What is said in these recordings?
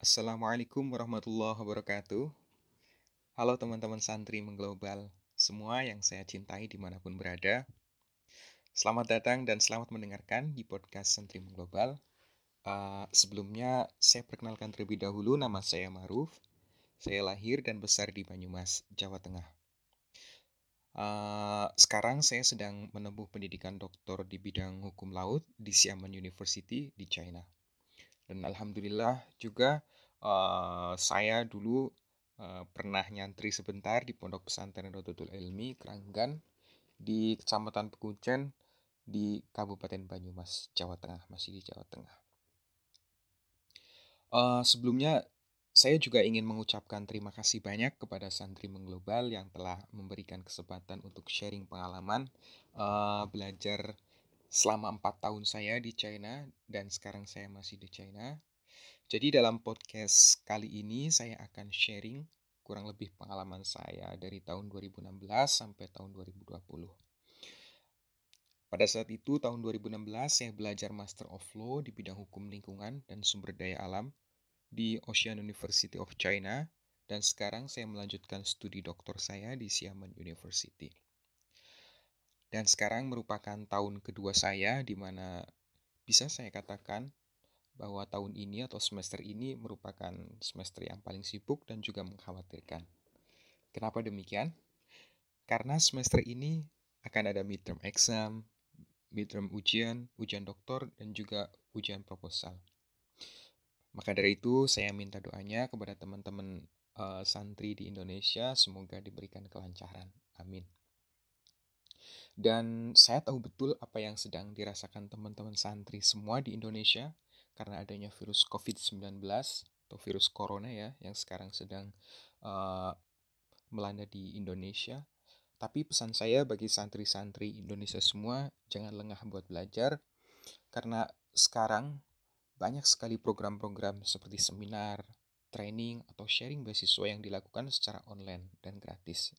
Assalamualaikum warahmatullahi wabarakatuh. Halo teman-teman santri mengglobal, semua yang saya cintai di mana pun berada. Selamat datang dan selamat mendengarkan di podcast Santri Mengglobal. Uh, sebelumnya, saya perkenalkan terlebih dahulu nama saya Maruf. Saya lahir dan besar di Banyumas, Jawa Tengah. Uh, sekarang saya sedang menempuh pendidikan doktor di bidang hukum laut di Xiamen University di China. Dan alhamdulillah juga uh, saya dulu uh, pernah nyantri sebentar di Pondok Pesantren Rodotul Ilmi Keranggan di Kecamatan Pekuncen di Kabupaten Banyumas, Jawa Tengah, masih di Jawa Tengah. Uh, sebelumnya saya juga ingin mengucapkan terima kasih banyak kepada santri mengglobal yang telah memberikan kesempatan untuk sharing pengalaman uh, belajar selama empat tahun saya di China dan sekarang saya masih di China. Jadi dalam podcast kali ini saya akan sharing kurang lebih pengalaman saya dari tahun 2016 sampai tahun 2020. Pada saat itu tahun 2016 saya belajar Master of Law di bidang hukum lingkungan dan sumber daya alam di Ocean University of China dan sekarang saya melanjutkan studi doktor saya di Xiamen University. Dan sekarang merupakan tahun kedua saya di mana bisa saya katakan bahwa tahun ini atau semester ini merupakan semester yang paling sibuk dan juga mengkhawatirkan. Kenapa demikian? Karena semester ini akan ada midterm exam, midterm ujian, ujian doktor, dan juga ujian proposal. Maka dari itu saya minta doanya kepada teman-teman uh, santri di Indonesia semoga diberikan kelancaran. Amin. Dan saya tahu betul apa yang sedang dirasakan teman-teman santri semua di Indonesia karena adanya virus COVID-19 atau virus corona ya yang sekarang sedang uh, melanda di Indonesia. Tapi pesan saya bagi santri-santri Indonesia semua jangan lengah buat belajar karena sekarang banyak sekali program-program seperti seminar, training, atau sharing beasiswa yang dilakukan secara online dan gratis.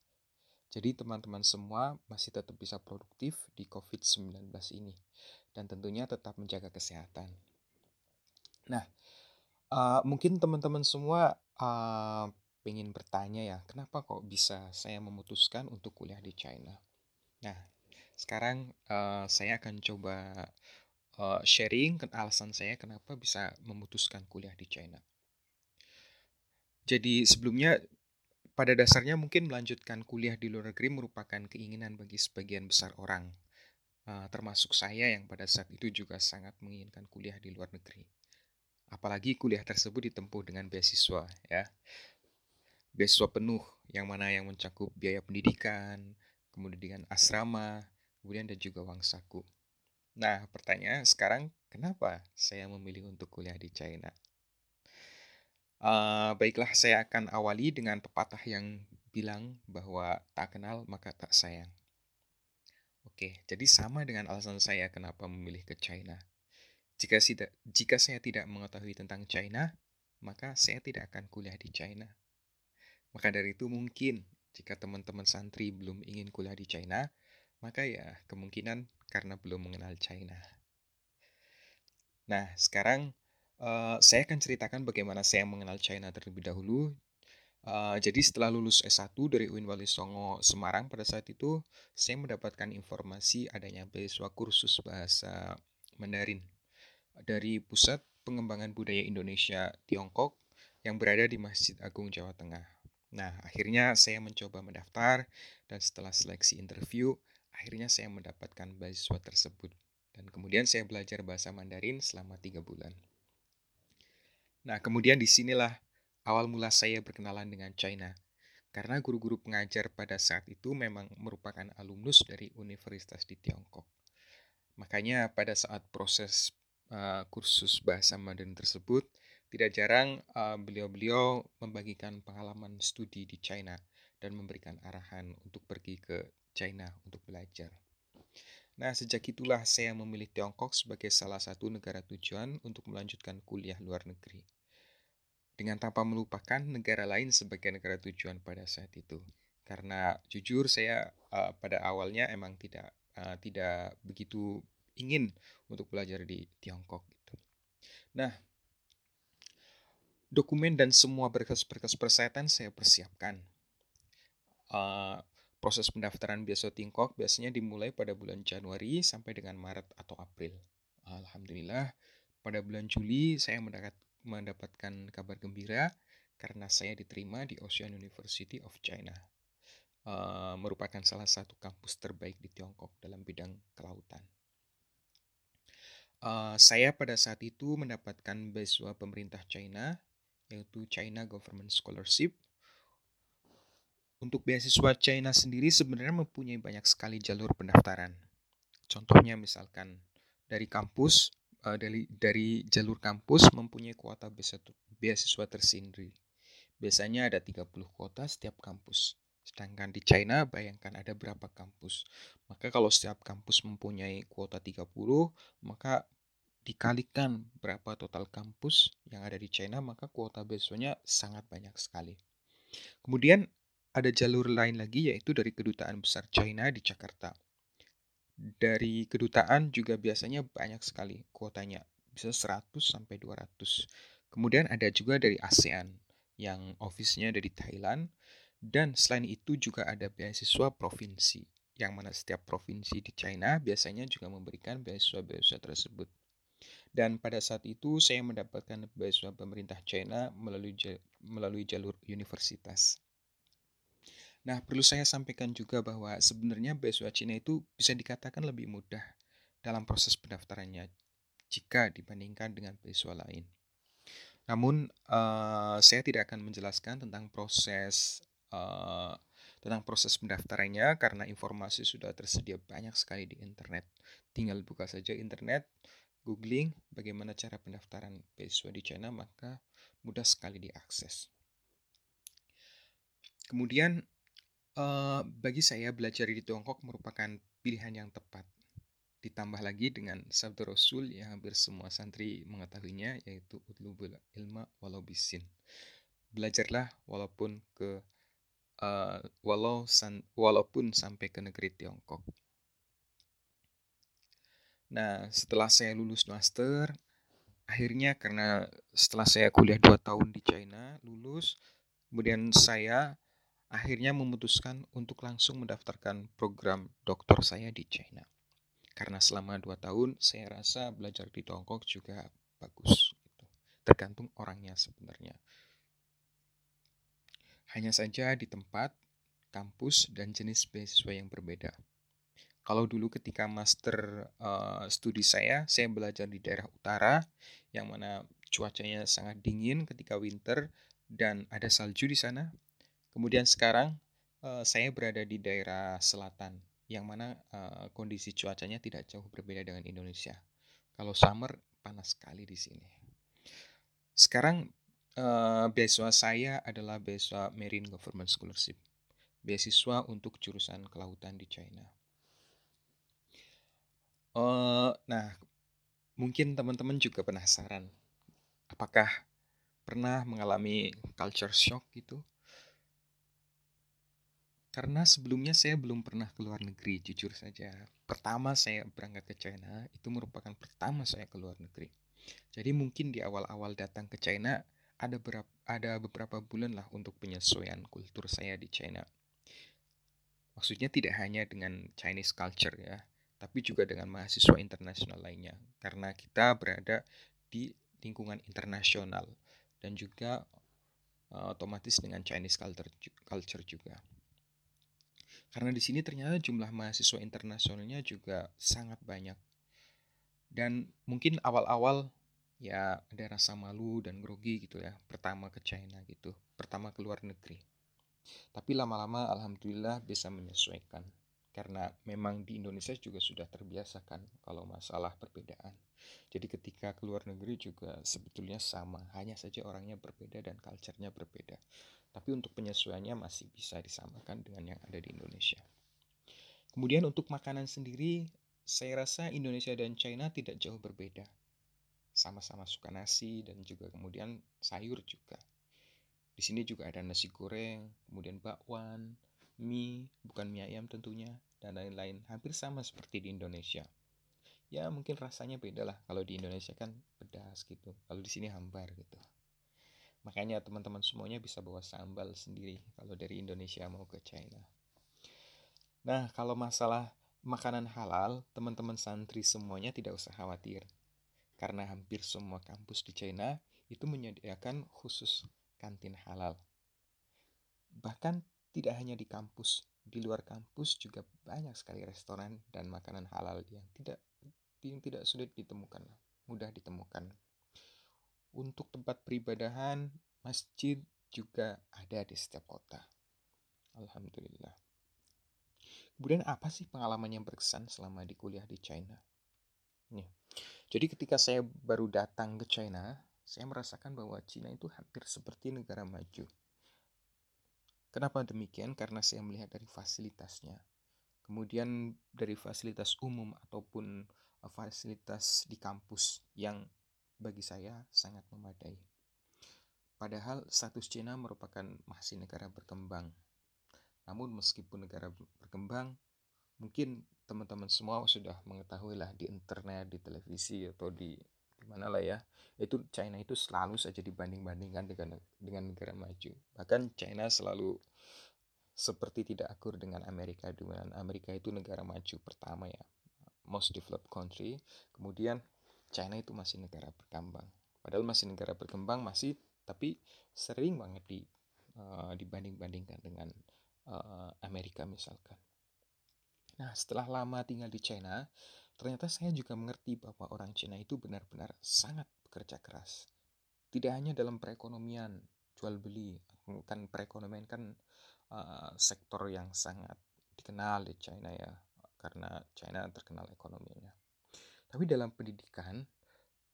Jadi teman-teman semua masih tetap bisa produktif di COVID-19 ini. Dan tentunya tetap menjaga kesehatan. Nah, uh, mungkin teman-teman semua uh, pengen bertanya ya, kenapa kok bisa saya memutuskan untuk kuliah di China? Nah, sekarang uh, saya akan coba uh, sharing ke alasan saya kenapa bisa memutuskan kuliah di China. Jadi sebelumnya pada dasarnya mungkin melanjutkan kuliah di luar negeri merupakan keinginan bagi sebagian besar orang, uh, termasuk saya yang pada saat itu juga sangat menginginkan kuliah di luar negeri. Apalagi kuliah tersebut ditempuh dengan beasiswa, ya. Beasiswa penuh, yang mana yang mencakup biaya pendidikan, kemudian asrama, kemudian dan juga uang saku. Nah, pertanyaan sekarang, kenapa saya memilih untuk kuliah di China? Uh, baiklah, saya akan awali dengan pepatah yang bilang bahwa tak kenal maka tak sayang. Oke, jadi sama dengan alasan saya kenapa memilih ke China. Jika, tidak, jika saya tidak mengetahui tentang China, maka saya tidak akan kuliah di China. Maka dari itu mungkin jika teman-teman santri belum ingin kuliah di China, maka ya kemungkinan karena belum mengenal China. Nah, sekarang Uh, saya akan ceritakan bagaimana saya mengenal China terlebih dahulu. Uh, jadi setelah lulus S1 dari UIN Wali Songo Semarang pada saat itu, saya mendapatkan informasi adanya beasiswa kursus bahasa Mandarin dari Pusat Pengembangan Budaya Indonesia Tiongkok yang berada di Masjid Agung Jawa Tengah. Nah, akhirnya saya mencoba mendaftar dan setelah seleksi interview, akhirnya saya mendapatkan beasiswa tersebut. Dan kemudian saya belajar bahasa Mandarin selama tiga bulan. Nah, kemudian di sinilah awal mula saya berkenalan dengan China. Karena guru-guru pengajar pada saat itu memang merupakan alumnus dari universitas di Tiongkok. Makanya pada saat proses uh, kursus bahasa Mandarin tersebut, tidak jarang beliau beliau-beliau membagikan pengalaman studi di China dan memberikan arahan untuk pergi ke China untuk belajar. Nah, sejak itulah saya memilih Tiongkok sebagai salah satu negara tujuan untuk melanjutkan kuliah luar negeri. Dengan tanpa melupakan negara lain sebagai negara tujuan pada saat itu. Karena jujur saya uh, pada awalnya emang tidak uh, tidak begitu ingin untuk belajar di Tiongkok gitu. Nah, Dokumen dan semua berkas-berkas persyaratan saya persiapkan. Uh, proses pendaftaran beasiswa Tingkok biasanya dimulai pada bulan Januari sampai dengan Maret atau April. Alhamdulillah, pada bulan Juli saya mendapat, mendapatkan kabar gembira karena saya diterima di Ocean University of China. Uh, merupakan salah satu kampus terbaik di Tiongkok dalam bidang kelautan. Uh, saya pada saat itu mendapatkan beasiswa pemerintah China yaitu China Government Scholarship. Untuk beasiswa China sendiri sebenarnya mempunyai banyak sekali jalur pendaftaran. Contohnya misalkan dari kampus, uh, dari dari jalur kampus mempunyai kuota beasiswa tersendiri. Biasanya ada 30 kuota setiap kampus. Sedangkan di China bayangkan ada berapa kampus. Maka kalau setiap kampus mempunyai kuota 30, maka dikalikan berapa total kampus yang ada di China, maka kuota beasiswanya sangat banyak sekali. Kemudian ada jalur lain lagi yaitu dari kedutaan besar China di Jakarta. Dari kedutaan juga biasanya banyak sekali kuotanya, bisa 100 sampai 200. Kemudian ada juga dari ASEAN yang ofisnya dari Thailand dan selain itu juga ada beasiswa provinsi yang mana setiap provinsi di China biasanya juga memberikan beasiswa-beasiswa tersebut. Dan pada saat itu saya mendapatkan beasiswa pemerintah China melalui melalui jalur universitas. Nah, perlu saya sampaikan juga bahwa sebenarnya beasiswa China itu bisa dikatakan lebih mudah dalam proses pendaftarannya jika dibandingkan dengan beasiswa lain. Namun, uh, saya tidak akan menjelaskan tentang proses uh, tentang proses pendaftarannya karena informasi sudah tersedia banyak sekali di internet. Tinggal buka saja internet, googling bagaimana cara pendaftaran beasiswa di China, maka mudah sekali diakses. Kemudian, bagi saya belajar di Tiongkok merupakan pilihan yang tepat. Ditambah lagi dengan sabda Rasul yang hampir semua santri mengetahuinya, yaitu utlubul ilma walau bisin. Belajarlah walaupun ke uh, walau san, walaupun sampai ke negeri Tiongkok. Nah, setelah saya lulus master, akhirnya karena setelah saya kuliah 2 tahun di China, lulus, kemudian saya akhirnya memutuskan untuk langsung mendaftarkan program doktor saya di China. Karena selama 2 tahun, saya rasa belajar di Tiongkok juga bagus. Gitu. Tergantung orangnya sebenarnya. Hanya saja di tempat, kampus, dan jenis beasiswa yang berbeda. Kalau dulu ketika master uh, studi saya, saya belajar di daerah utara yang mana cuacanya sangat dingin ketika winter dan ada salju di sana. Kemudian sekarang uh, saya berada di daerah selatan yang mana uh, kondisi cuacanya tidak jauh berbeda dengan Indonesia. Kalau summer panas sekali di sini. Sekarang uh, beasiswa saya adalah beasiswa Marine Government Scholarship, beasiswa untuk jurusan kelautan di China. Uh, nah, mungkin teman-teman juga penasaran, apakah pernah mengalami culture shock gitu? Karena sebelumnya saya belum pernah keluar negeri, jujur saja. Pertama saya berangkat ke China, itu merupakan pertama saya keluar negeri. Jadi mungkin di awal-awal datang ke China, ada, berapa, ada beberapa bulan lah untuk penyesuaian kultur saya di China. Maksudnya tidak hanya dengan Chinese culture ya, tapi juga dengan mahasiswa internasional lainnya karena kita berada di lingkungan internasional dan juga uh, otomatis dengan Chinese culture juga. Karena di sini ternyata jumlah mahasiswa internasionalnya juga sangat banyak. Dan mungkin awal-awal ya ada rasa malu dan grogi gitu ya, pertama ke China gitu, pertama ke luar negeri. Tapi lama-lama alhamdulillah bisa menyesuaikan karena memang di Indonesia juga sudah terbiasa kan kalau masalah perbedaan. Jadi ketika keluar negeri juga sebetulnya sama, hanya saja orangnya berbeda dan culture-nya berbeda. Tapi untuk penyesuaiannya masih bisa disamakan dengan yang ada di Indonesia. Kemudian untuk makanan sendiri, saya rasa Indonesia dan China tidak jauh berbeda. Sama-sama suka nasi dan juga kemudian sayur juga. Di sini juga ada nasi goreng, kemudian bakwan, mie, bukan mie ayam tentunya, dan lain-lain. Hampir sama seperti di Indonesia. Ya mungkin rasanya beda lah. Kalau di Indonesia kan pedas gitu. Kalau di sini hambar gitu. Makanya teman-teman semuanya bisa bawa sambal sendiri kalau dari Indonesia mau ke China. Nah, kalau masalah makanan halal, teman-teman santri semuanya tidak usah khawatir. Karena hampir semua kampus di China itu menyediakan khusus kantin halal. Bahkan tidak hanya di kampus, di luar kampus juga banyak sekali restoran dan makanan halal yang tidak yang tidak sulit ditemukan, mudah ditemukan. Untuk tempat peribadahan, masjid juga ada di setiap kota. Alhamdulillah. Kemudian apa sih pengalaman yang berkesan selama di kuliah di China? Nih. Jadi ketika saya baru datang ke China, saya merasakan bahwa China itu hampir seperti negara maju. Kenapa demikian? Karena saya melihat dari fasilitasnya. Kemudian dari fasilitas umum ataupun fasilitas di kampus yang bagi saya sangat memadai. Padahal status China merupakan masih negara berkembang. Namun meskipun negara berkembang, mungkin teman-teman semua sudah mengetahui lah di internet, di televisi atau di mana lah ya. Itu China itu selalu saja dibanding-bandingkan dengan dengan negara maju. Bahkan China selalu seperti tidak akur dengan Amerika mana Amerika itu negara maju pertama ya, most developed country. Kemudian China itu masih negara berkembang. Padahal masih negara berkembang masih tapi sering banget di uh, dibanding-bandingkan dengan uh, Amerika misalkan. Nah, setelah lama tinggal di China, ternyata saya juga mengerti bahwa orang China itu benar-benar sangat bekerja keras. Tidak hanya dalam perekonomian, jual beli, kan perekonomian kan uh, sektor yang sangat dikenal di China ya, karena China terkenal ekonominya. Tapi dalam pendidikan,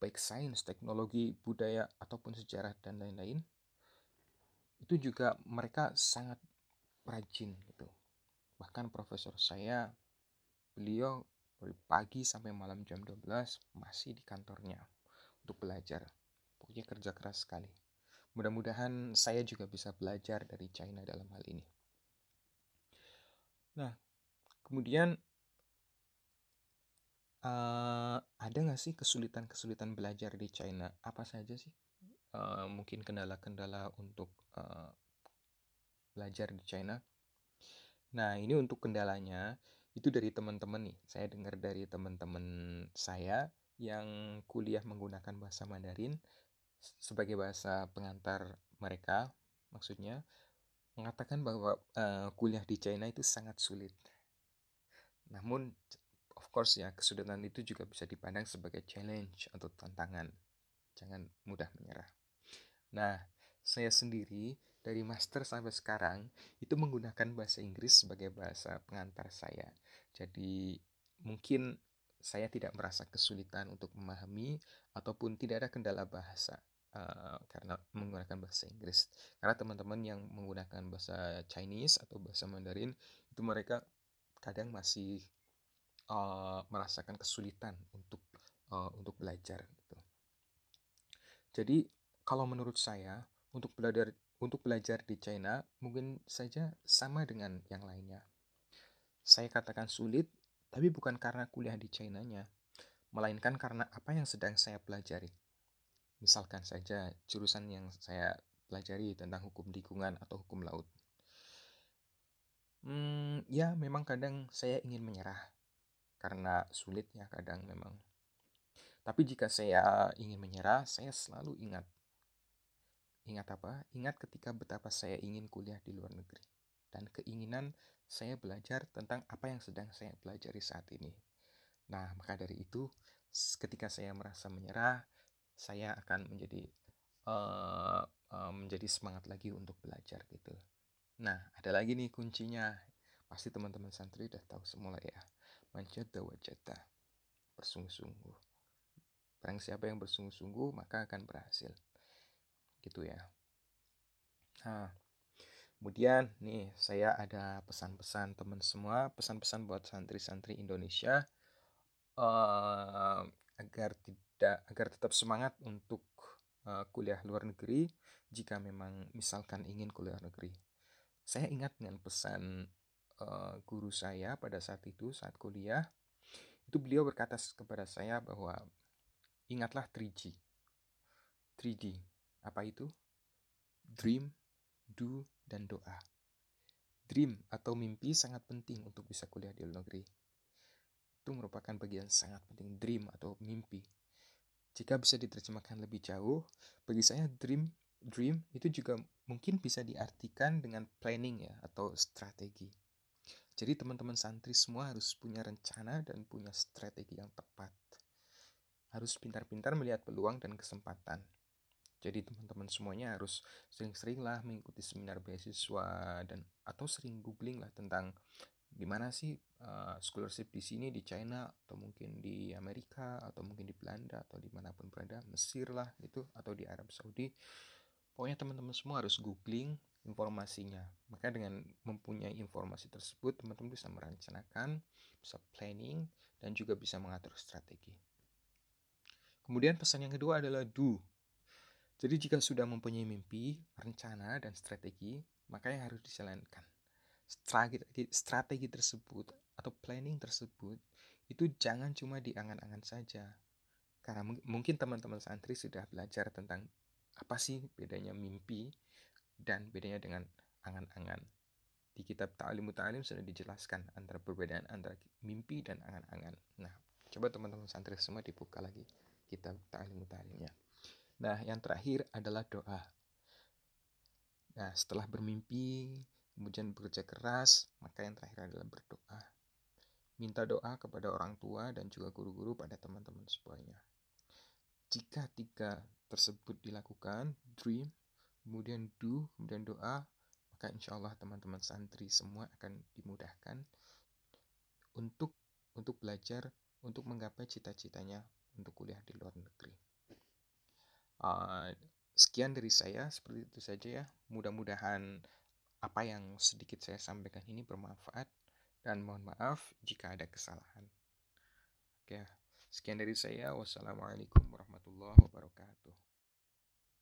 baik sains, teknologi, budaya, ataupun sejarah dan lain-lain, itu juga mereka sangat rajin gitu. Bahkan profesor saya, beliau dari pagi sampai malam jam 12 masih di kantornya untuk belajar. Pokoknya kerja keras sekali. Mudah-mudahan saya juga bisa belajar dari China dalam hal ini. Nah, kemudian Uh, ada nggak sih kesulitan-kesulitan belajar di China? Apa saja sih? Uh, mungkin kendala-kendala untuk uh, belajar di China. Nah, ini untuk kendalanya itu dari teman-teman nih. Saya dengar dari teman-teman saya yang kuliah menggunakan bahasa Mandarin sebagai bahasa pengantar mereka, maksudnya mengatakan bahwa uh, kuliah di China itu sangat sulit. Namun of course ya kesulitan itu juga bisa dipandang sebagai challenge atau tantangan. Jangan mudah menyerah. Nah saya sendiri dari master sampai sekarang itu menggunakan bahasa Inggris sebagai bahasa pengantar saya. Jadi mungkin saya tidak merasa kesulitan untuk memahami ataupun tidak ada kendala bahasa uh, karena menggunakan bahasa Inggris. Karena teman-teman yang menggunakan bahasa Chinese atau bahasa Mandarin itu mereka kadang masih uh, merasakan kesulitan untuk uh, untuk belajar gitu. Jadi kalau menurut saya untuk belajar untuk belajar di China mungkin saja sama dengan yang lainnya. Saya katakan sulit, tapi bukan karena kuliah di China-nya, melainkan karena apa yang sedang saya pelajari. Misalkan saja jurusan yang saya pelajari tentang hukum lingkungan atau hukum laut. Hmm, ya memang kadang saya ingin menyerah karena sulitnya kadang memang. Tapi jika saya ingin menyerah, saya selalu ingat. Ingat apa? Ingat ketika betapa saya ingin kuliah di luar negeri. Dan keinginan saya belajar tentang apa yang sedang saya pelajari saat ini. Nah, maka dari itu, ketika saya merasa menyerah, saya akan menjadi uh, uh, menjadi semangat lagi untuk belajar gitu. Nah, ada lagi nih kuncinya. Pasti teman-teman santri udah tahu semula ya Manjata wajata. Bersungguh-sungguh. Barang siapa yang bersungguh-sungguh, maka akan berhasil. Gitu ya. Nah, kemudian nih saya ada pesan-pesan teman semua, pesan-pesan buat santri-santri Indonesia uh, agar tidak agar tetap semangat untuk uh, kuliah luar negeri jika memang misalkan ingin kuliah negeri. Saya ingat dengan pesan uh, guru saya pada saat itu saat kuliah itu beliau berkata kepada saya bahwa ingatlah 3G. 3D. Apa itu? dream, do, dan doa. Dream atau mimpi sangat penting untuk bisa kuliah di luar negeri. Itu merupakan bagian sangat penting dream atau mimpi. Jika bisa diterjemahkan lebih jauh, bagi saya dream dream itu juga mungkin bisa diartikan dengan planning ya atau strategi. Jadi teman-teman santri semua harus punya rencana dan punya strategi yang tepat. Harus pintar-pintar melihat peluang dan kesempatan. Jadi teman-teman semuanya harus sering-sering lah mengikuti seminar beasiswa dan atau sering googling lah tentang gimana sih uh, scholarship di sini di China atau mungkin di Amerika atau mungkin di Belanda atau di mana pun berada Mesir lah itu atau di Arab Saudi pokoknya teman-teman semua harus googling informasinya maka dengan mempunyai informasi tersebut teman-teman bisa merencanakan bisa planning dan juga bisa mengatur strategi kemudian pesan yang kedua adalah do jadi jika sudah mempunyai mimpi, rencana, dan strategi, maka yang harus dijalankan. Strategi, strategi tersebut atau planning tersebut itu jangan cuma di angan-angan saja. Karena mungkin teman-teman santri sudah belajar tentang apa sih bedanya mimpi dan bedanya dengan angan-angan. Di kitab Ta'limu Ta'lim sudah dijelaskan antara perbedaan antara mimpi dan angan-angan. Nah, coba teman-teman santri semua dibuka lagi kitab Ta'limu Ta'limnya. Nah, yang terakhir adalah doa. Nah, setelah bermimpi, kemudian bekerja keras, maka yang terakhir adalah berdoa. Minta doa kepada orang tua dan juga guru-guru pada teman-teman semuanya. Jika tiga tersebut dilakukan, dream, kemudian do, kemudian doa, maka insya Allah teman-teman santri semua akan dimudahkan untuk untuk belajar, untuk menggapai cita-citanya untuk kuliah di luar negeri. Uh, sekian dari saya, seperti itu saja ya. Mudah-mudahan apa yang sedikit saya sampaikan ini bermanfaat dan mohon maaf jika ada kesalahan. Oke, sekian dari saya. Wassalamualaikum warahmatullahi wabarakatuh.